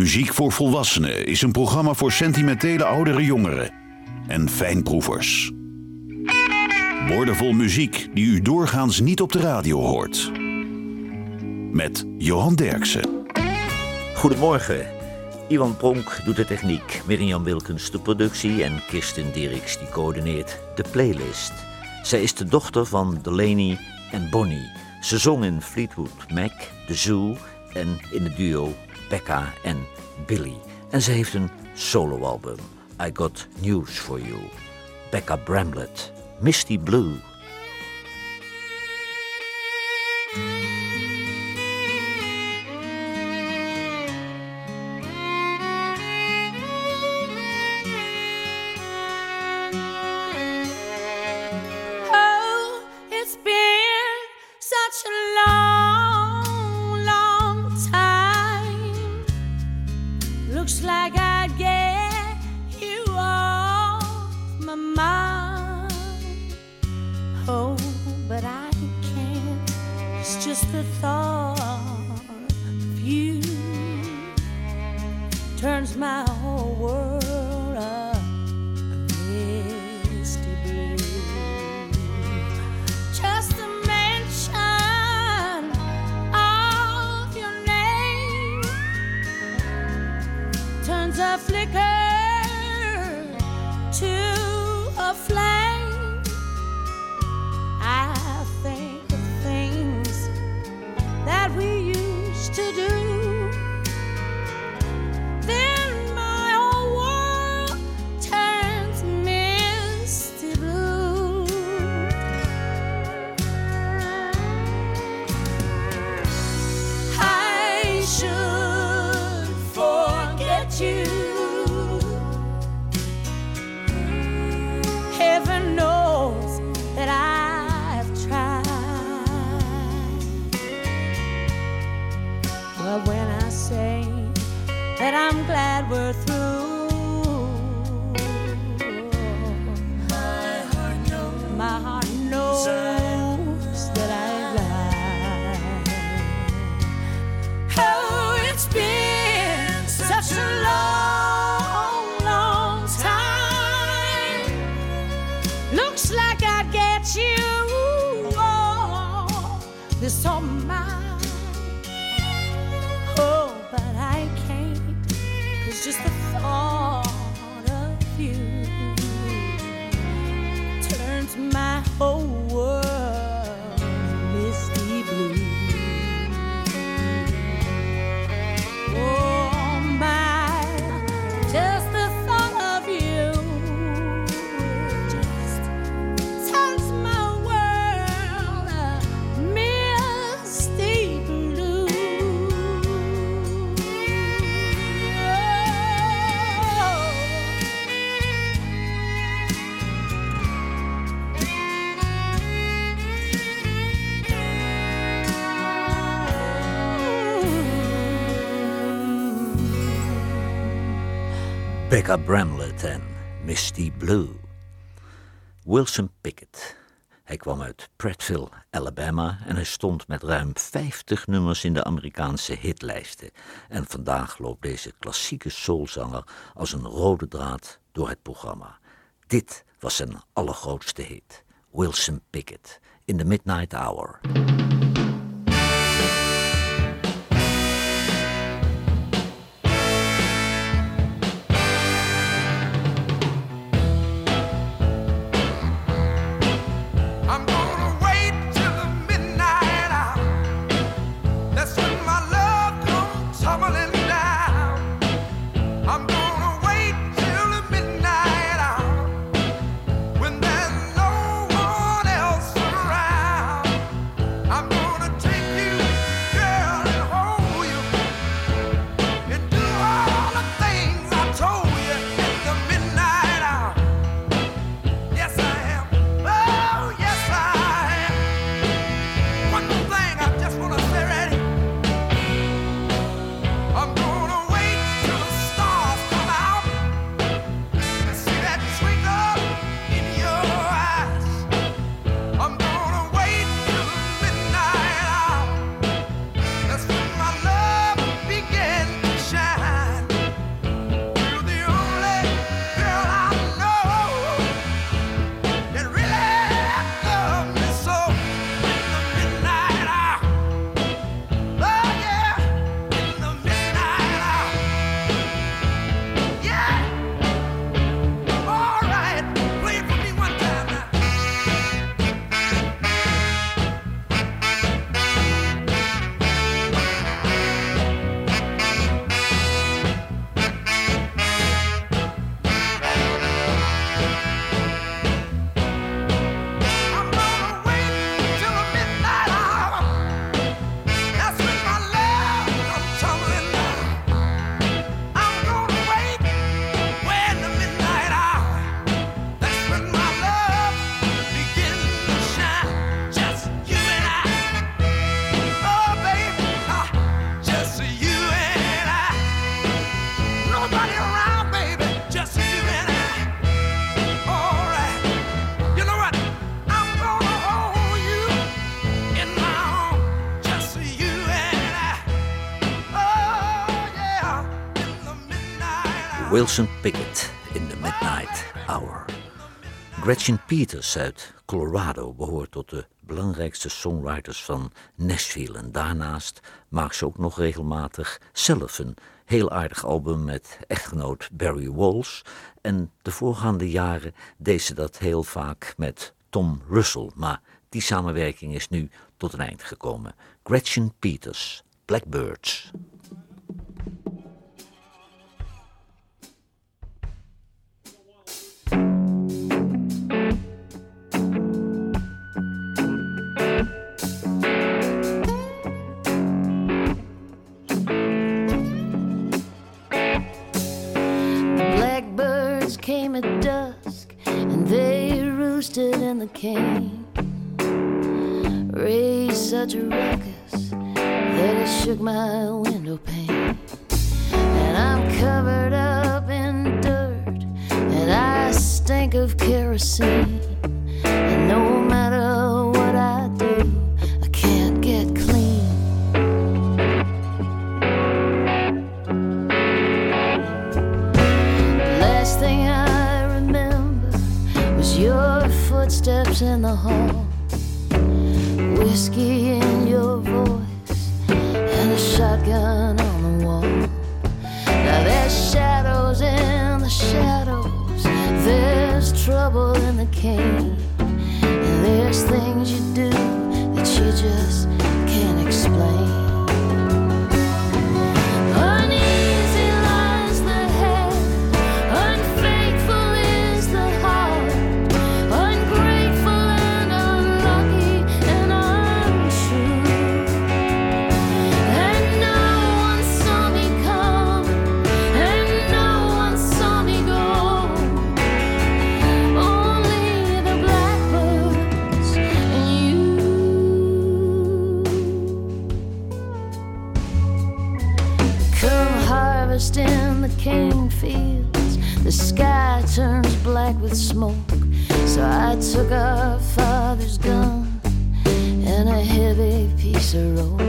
Muziek voor Volwassenen is een programma voor sentimentele oudere jongeren en fijnproevers. Woordenvol muziek die u doorgaans niet op de radio hoort. Met Johan Derksen. Goedemorgen. Iwan Pronk doet de techniek, Mirjam Wilkens de productie en Kirsten Dirks die coördineert de playlist. Zij is de dochter van Delaney en Bonnie. Ze zong in Fleetwood Mac, The Zoo en in het duo Becca en Billy. En ze heeft een soloalbum, I Got News For You. Becca Bramlett, Misty Blue. Becca Bramlett en Misty Blue. Wilson Pickett. Hij kwam uit Prattville, Alabama en hij stond met ruim 50 nummers in de Amerikaanse hitlijsten. En vandaag loopt deze klassieke soulzanger als een rode draad door het programma. Dit was zijn allergrootste hit, Wilson Pickett, in the Midnight Hour. Wilson Pickett in the Midnight Hour. Gretchen Peters uit Colorado behoort tot de belangrijkste songwriters van Nashville. En daarnaast maakt ze ook nog regelmatig zelf een heel aardig album met echtgenoot Barry Walsh. En de voorgaande jaren deed ze dat heel vaak met Tom Russell. Maar die samenwerking is nu tot een eind gekomen. Gretchen Peters. Blackbirds roosted in the cane. Raised such a ruckus that it shook my window pane. And I'm covered up in dirt and I stink of kerosene. In the hall, whiskey in your voice, and a shotgun on the wall. Now there's shadows in the shadows, there's trouble in the cane, and there's things you do that you just cane fields. The sky turns black with smoke. So I took our father's gun and a heavy piece of rope.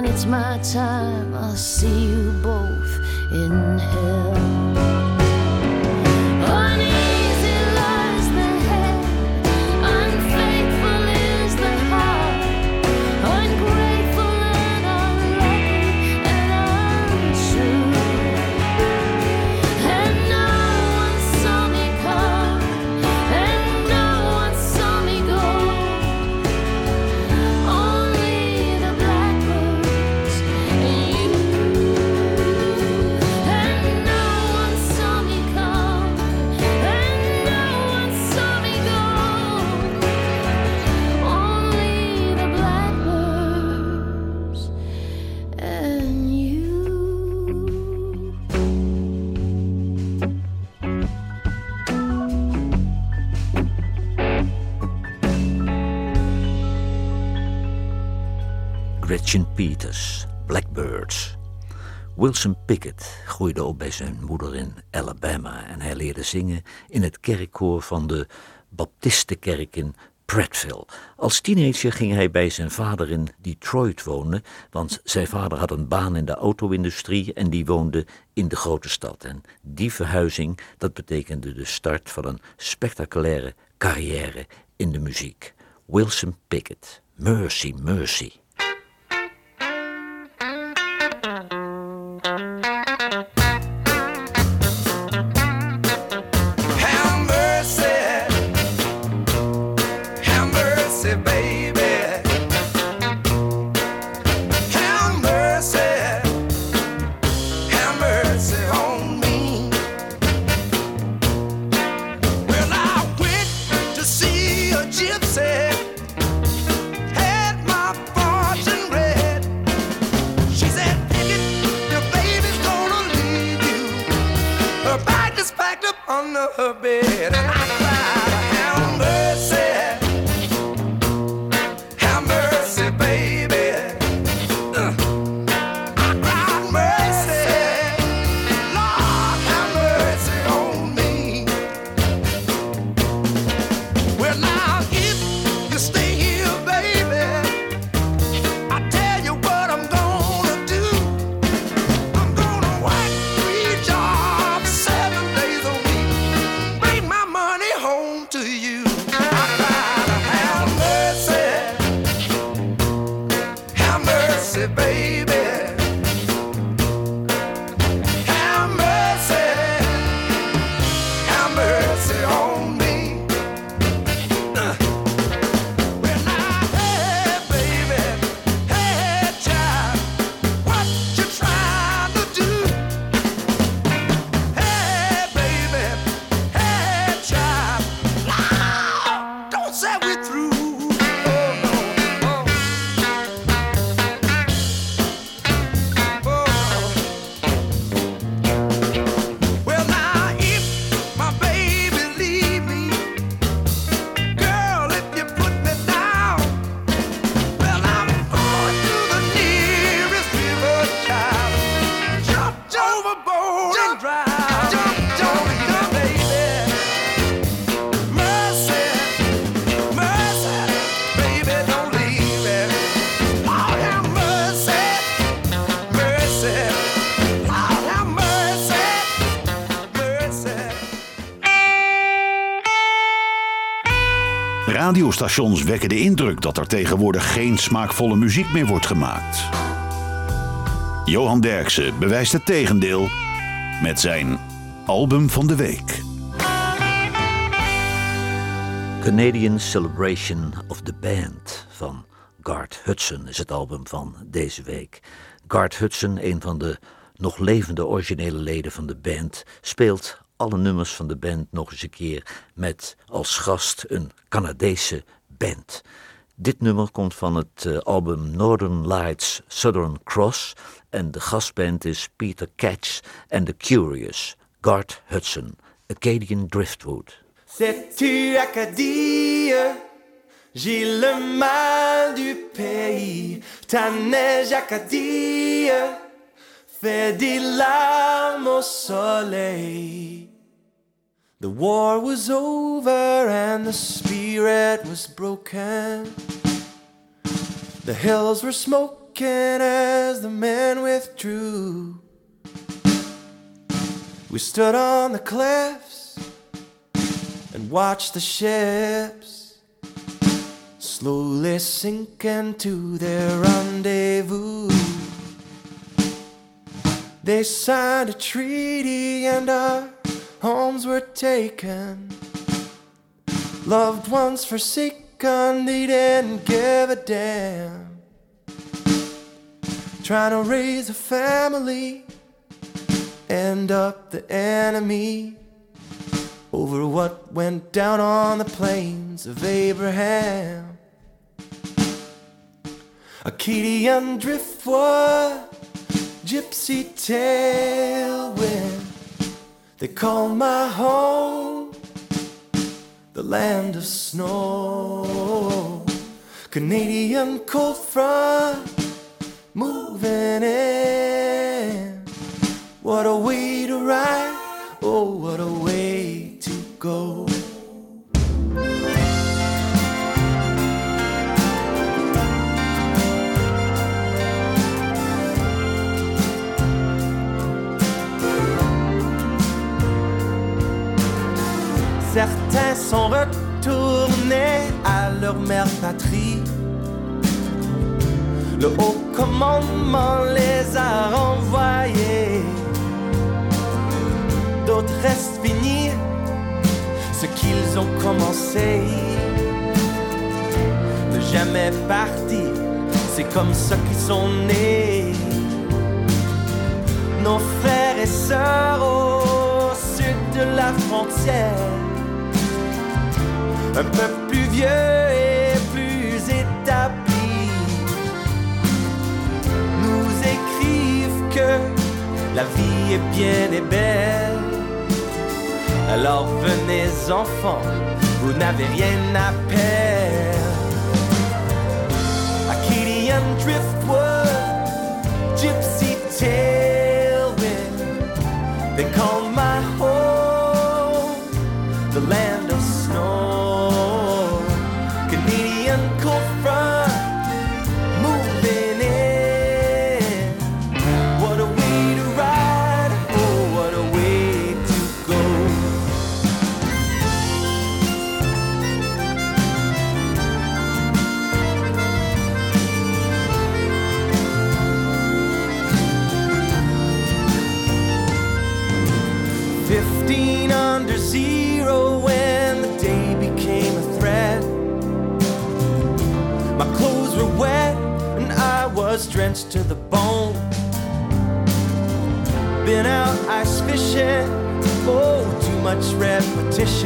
When it's my time, I'll see you both in hell. Wilson Pickett groeide op bij zijn moeder in Alabama en hij leerde zingen in het kerkkoor van de Baptistenkerk in Prattville. Als teenager ging hij bij zijn vader in Detroit wonen, want zijn vader had een baan in de auto-industrie en die woonde in de grote stad. En die verhuizing, dat betekende de start van een spectaculaire carrière in de muziek. Wilson Pickett, Mercy, Mercy. Radiostations wekken de indruk dat er tegenwoordig geen smaakvolle muziek meer wordt gemaakt. Johan Derksen bewijst het tegendeel met zijn album van de week. Canadian Celebration of the Band van Garth Hudson is het album van deze week. Garth Hudson, een van de nog levende originele leden van de band, speelt alle nummers van de band nog eens een keer met als gast een Canadese band. Dit nummer komt van het eh, album Northern Lights Southern Cross en de gastband is Peter Catch en The Curious, Garth Hudson, Acadian Driftwood. Sais-tu, Acadie, j'ai le mal du pays. Ta neige, Acadie, fait des larmes soleil. The war was over and the spirit was broken. The hills were smoking as the men withdrew. We stood on the cliffs and watched the ships slowly sink into their rendezvous. They signed a treaty and our homes were taken. Loved ones forsaken, they didn't give a damn. Trying to raise a family, end up the enemy over what went down on the plains of Abraham. Acadian driftwood, gypsy tailwind, they call my home the land of snow. Canadian cold front mère patrie. Le haut commandement les a renvoyés. D'autres restent finis ce qu'ils ont commencé. Ne jamais partir, c'est comme ça qu'ils sont nés. Nos frères et sœurs au sud de la frontière, un peu plus vieux et la vie est bien et belle. Alors venez enfants, vous n'avez rien à perdre. Driftwood.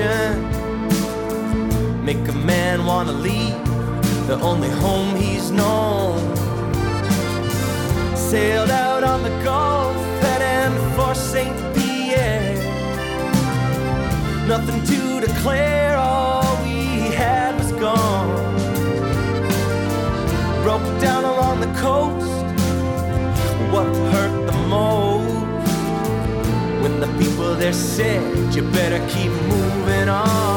ocean make a man wanna leave the only home he's known. Sailed out on the Gulf heading for St. Pierre. Nothing to declare, all we had was gone. Broke down along the coast they said you better keep moving on.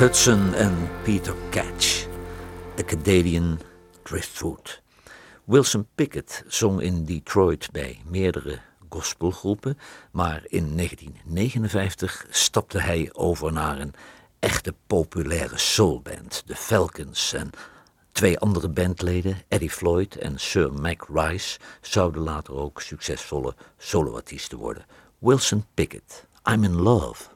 Hudson en Peter Catch. Acadian Driftwood. Wilson Pickett zong in Detroit bij meerdere gospelgroepen, maar in 1959 stapte hij over naar een echte populaire soulband, de Falcons. En twee andere bandleden, Eddie Floyd en Sir Mac Rice, zouden later ook succesvolle soloartiesten worden. Wilson Pickett, I'm in Love.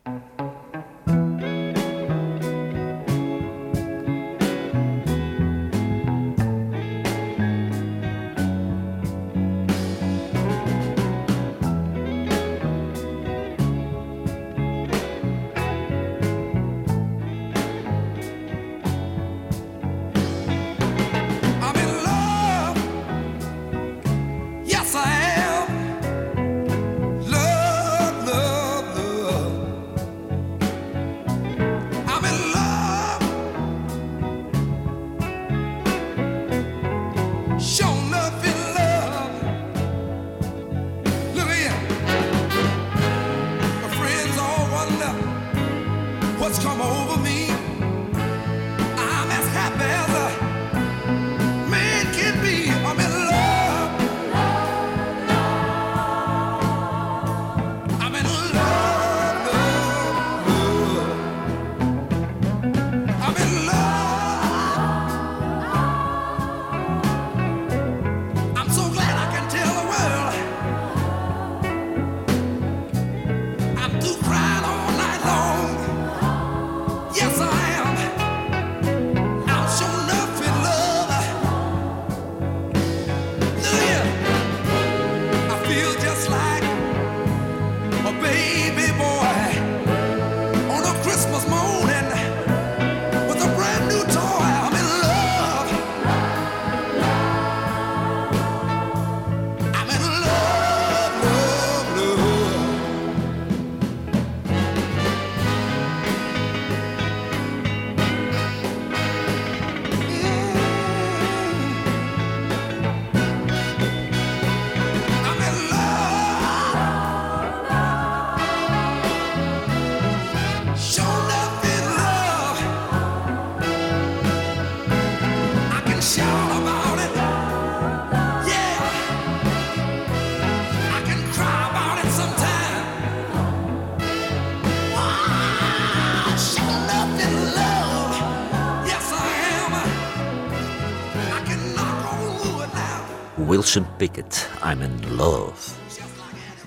I'm in Love.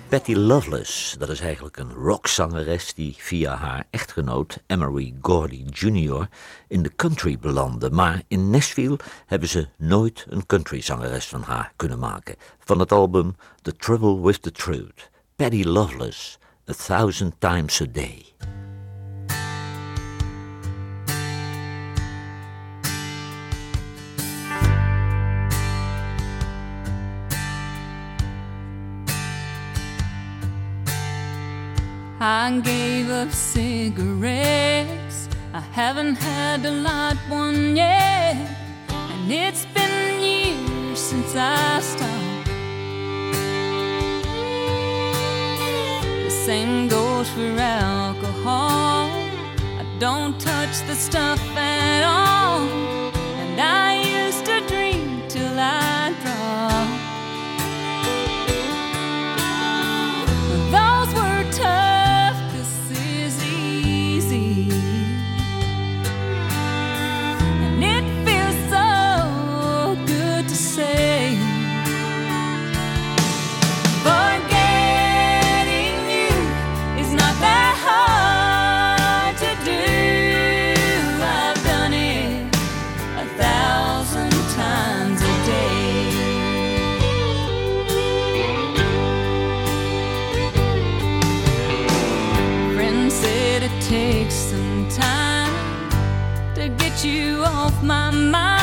Patty Loveless, dat is eigenlijk een rockzangeres die via haar echtgenoot Emery Gordy Jr. in de country belandde. Maar in Nashville hebben ze nooit een countryzangeres van haar kunnen maken. Van het album The Trouble with the Truth. Patty Loveless, A Thousand Times a Day. I gave up cigarettes. I haven't had a light one yet. And it's been years since I stopped. The same goes for alcohol. I don't touch the stuff at all. My mind.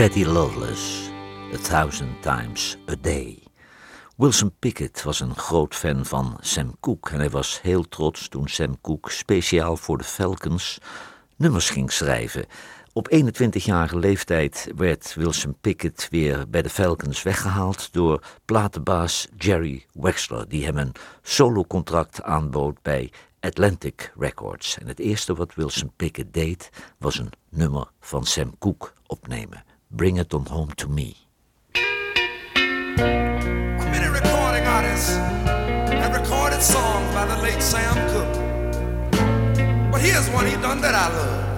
Betty Lovelace, A Thousand Times a Day. Wilson Pickett was een groot fan van Sam Cooke en hij was heel trots toen Sam Cooke speciaal voor de Falcons nummers ging schrijven. Op 21-jarige leeftijd werd Wilson Pickett weer bij de Falcons weggehaald door platenbaas Jerry Wexler, die hem een solocontract aanbood bij Atlantic Records. En het eerste wat Wilson Pickett deed was een nummer van Sam Cooke opnemen. Bring it on home to me. Many recording artists have recorded songs by the late Sam Cooke. But here's one he done that I love.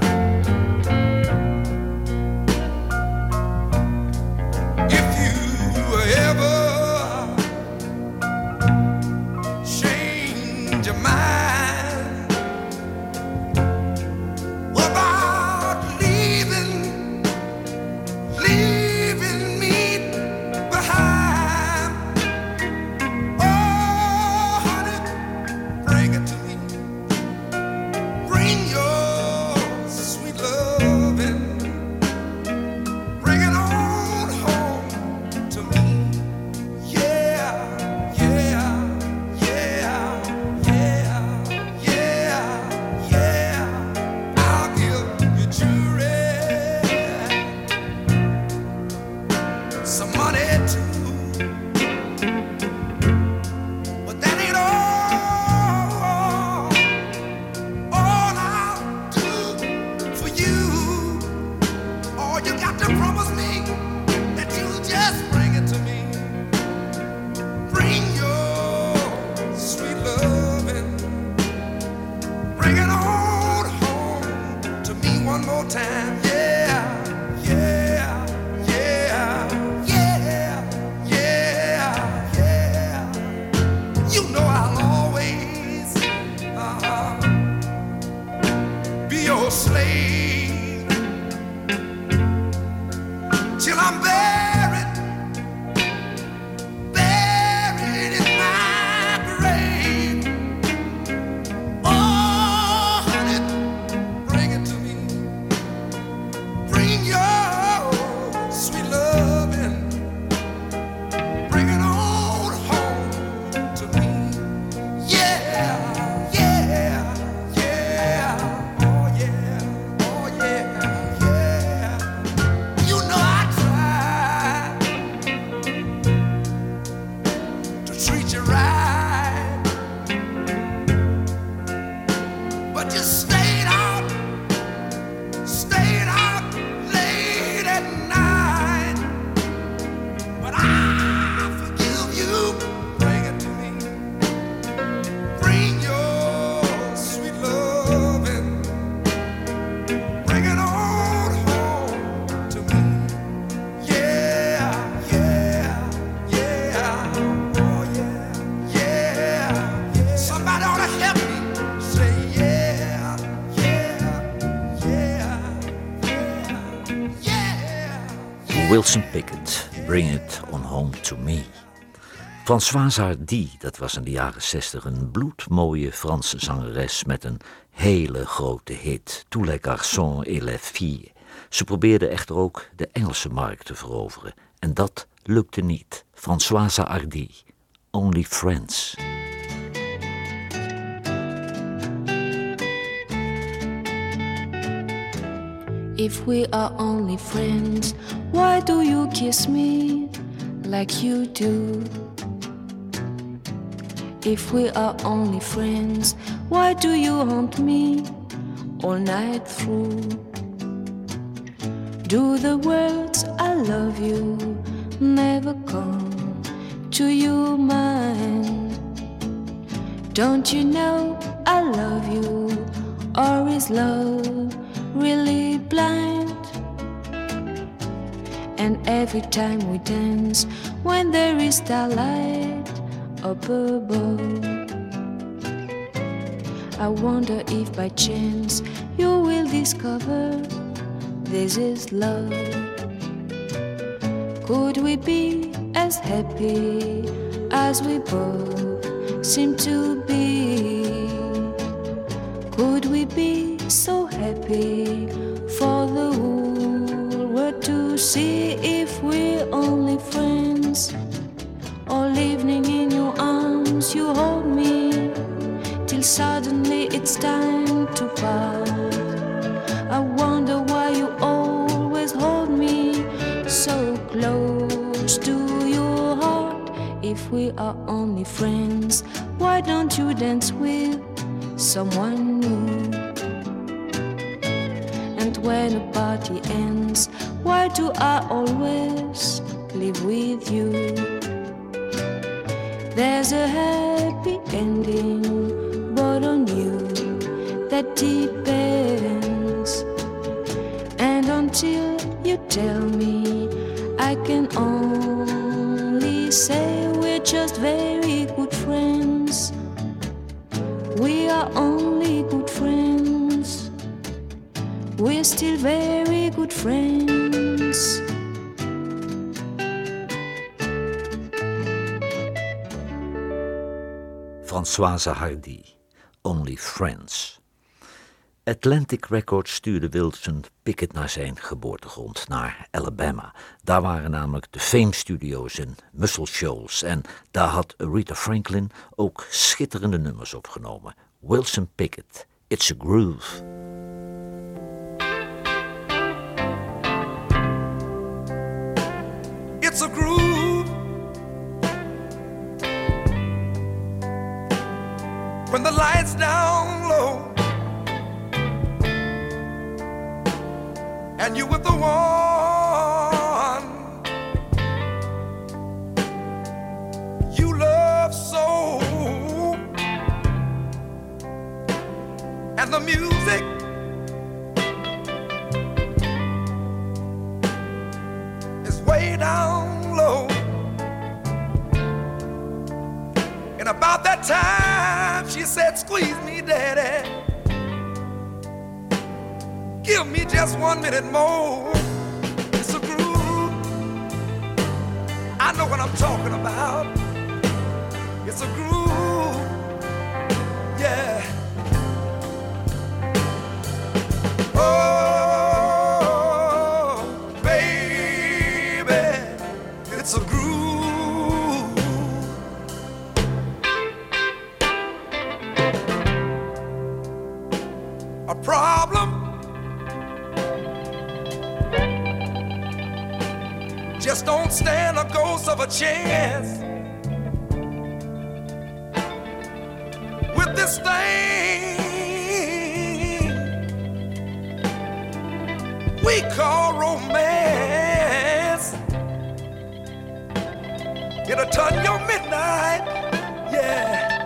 me. Françoise Hardy, dat was in de jaren zestig een bloedmooie Franse zangeres met een hele grote hit. Tous les garçons et les filles. Ze probeerde echter ook de Engelse markt te veroveren. En dat lukte niet. Françoise Hardy, Only Friends. If we are only friends, why do you kiss me? Like you do? If we are only friends, why do you haunt me all night through? Do the words I love you never come to your mind? Don't you know I love you, or is love really blind? And every time we dance, when there is starlight up above, I wonder if by chance you will discover this is love. Could we be as happy as we both seem to be? Could we be so happy for the world see if we're only friends? All evening in your arms, you hold me till suddenly it's time to part. I wonder why you always hold me so close to your heart. If we are only friends, why don't you dance with someone new? And when a party ends, why do I always live with you? There's a happy ending, but on you that depends. And until you tell me, I can only say we're just very good friends. We are only good friends. We're still very good friends. Françoise Hardy, Only Friends. Atlantic Records stuurde Wilson Pickett naar zijn geboortegrond, naar Alabama. Daar waren namelijk de Fame Studios en Muscle Shoals. En daar had Rita Franklin ook schitterende nummers opgenomen. Wilson Pickett, It's a Groove. It's a groove. When the lights down low and you with the one you love so and the music is way down low. And about that time, she said, Squeeze me, daddy. Give me just one minute more. It's a groove. I know what I'm talking about. It's a groove. A chance with this thing we call romance. It'll turn your midnight, yeah,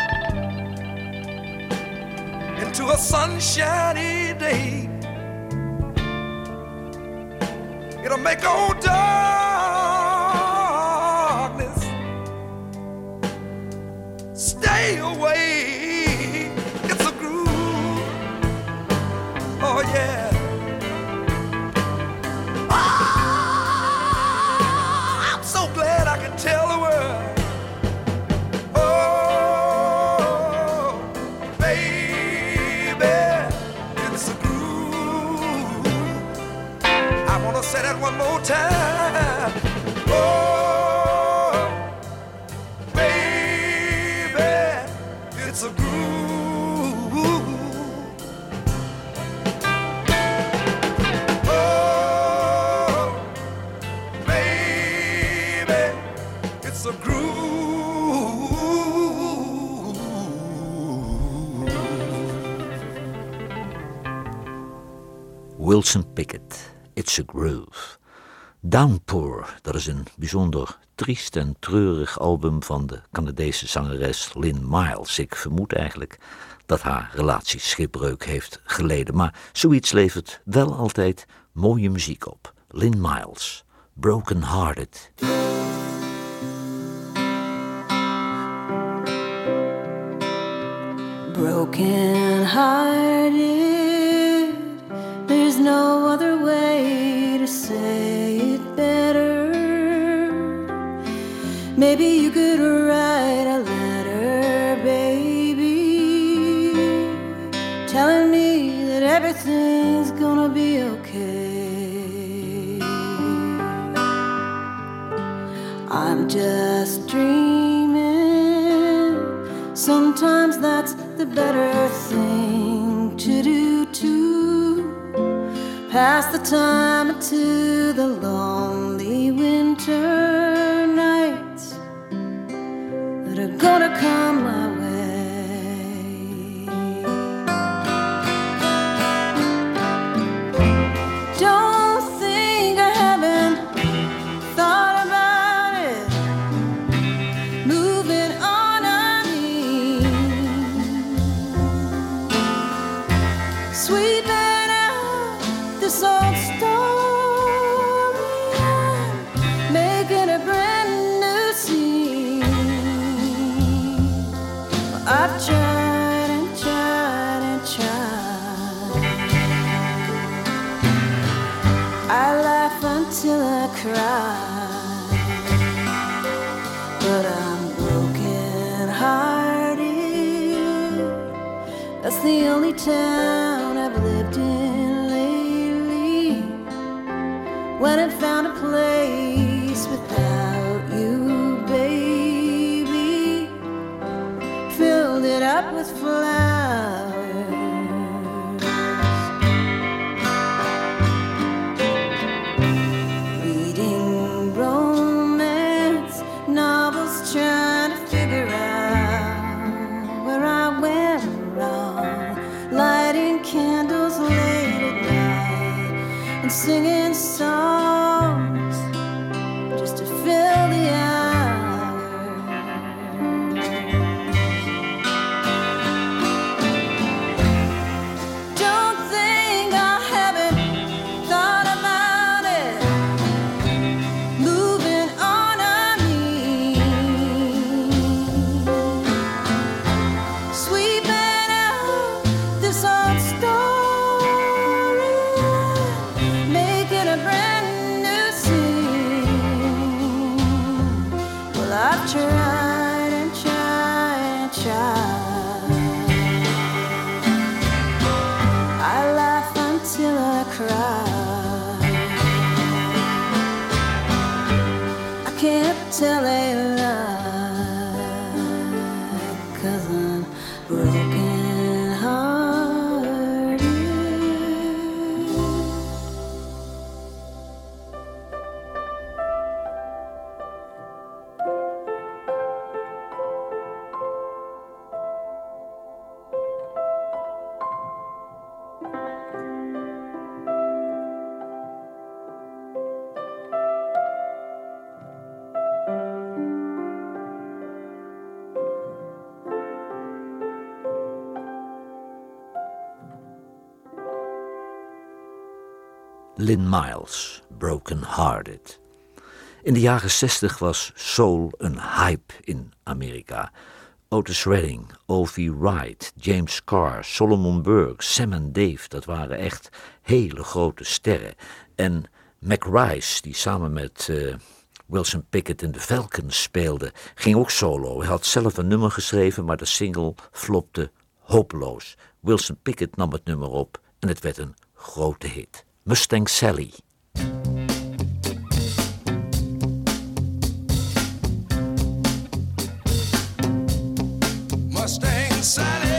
into a sunshiny day. It'll make old darkness away. It's a groove. Oh, yeah. Oh, I'm so glad I can tell the world. Oh, say that one more time. Oh. Wilson Pickett, It's a Groove. Downpour, dat is een bijzonder triest en treurig album van de Canadese zangeres Lynn Miles. Ik vermoed eigenlijk dat haar relatie schipbreuk heeft geleden, maar zoiets levert wel altijd mooie muziek op. Lynn Miles, Broken Hearted. broken hearted. Maybe you could write a letter, baby, telling me that everything's gonna be okay. I'm just dreaming. Sometimes that's the better thing to do too. Pass the time into the lonely cry but I'm broken hearted. That's the only town I've lived in lately. When it found a Miles, Broken Hearted. In de jaren 60 was soul een hype in Amerika. Otis Redding, Ovi Wright, James Carr, Solomon Burke, Sam en Dave, dat waren echt hele grote sterren. En Mac Rice, die samen met eh, Wilson Pickett in de Falcons speelde, ging ook solo. Hij had zelf een nummer geschreven, maar de single flopte hopeloos. Wilson Pickett nam het nummer op en het werd een grote hit. Mustang Sally. Mustang Sally.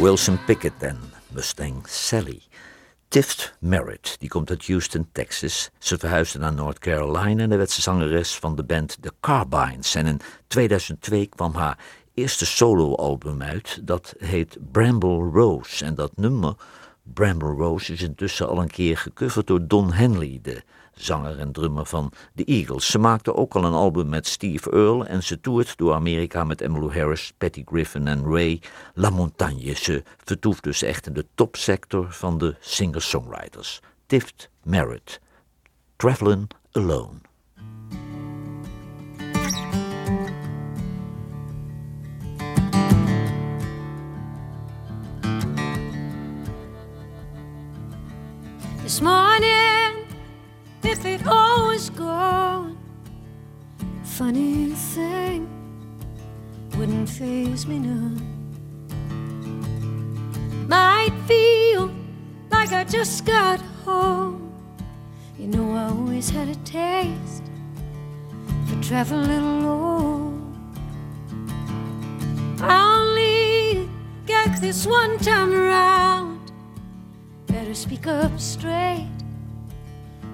Wilson Pickett en Mustang Sally. Tift Merritt, die komt uit Houston, Texas. Ze verhuisde naar North Carolina en werd ze zangeres van de band The Carbines. En in 2002 kwam haar eerste soloalbum uit, dat heet Bramble Rose. En dat nummer, Bramble Rose, is intussen al een keer gecoverd door Don Henley, de zanger en drummer van The Eagles. Ze maakte ook al een album met Steve Earle en ze toert door Amerika met Emmylou Harris, Patty Griffin en Ray LaMontagne. Ze vertoeft dus echt in de topsector van de singer-songwriters. Tift Merritt, Travelin' Alone. This morning, if it all was gone, funny thing wouldn't phase me none. Might feel like I just got home. You know, I always had a taste for traveling alone. I only get this one time around. Better speak up straight.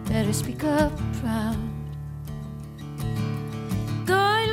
Better speak up proud. Going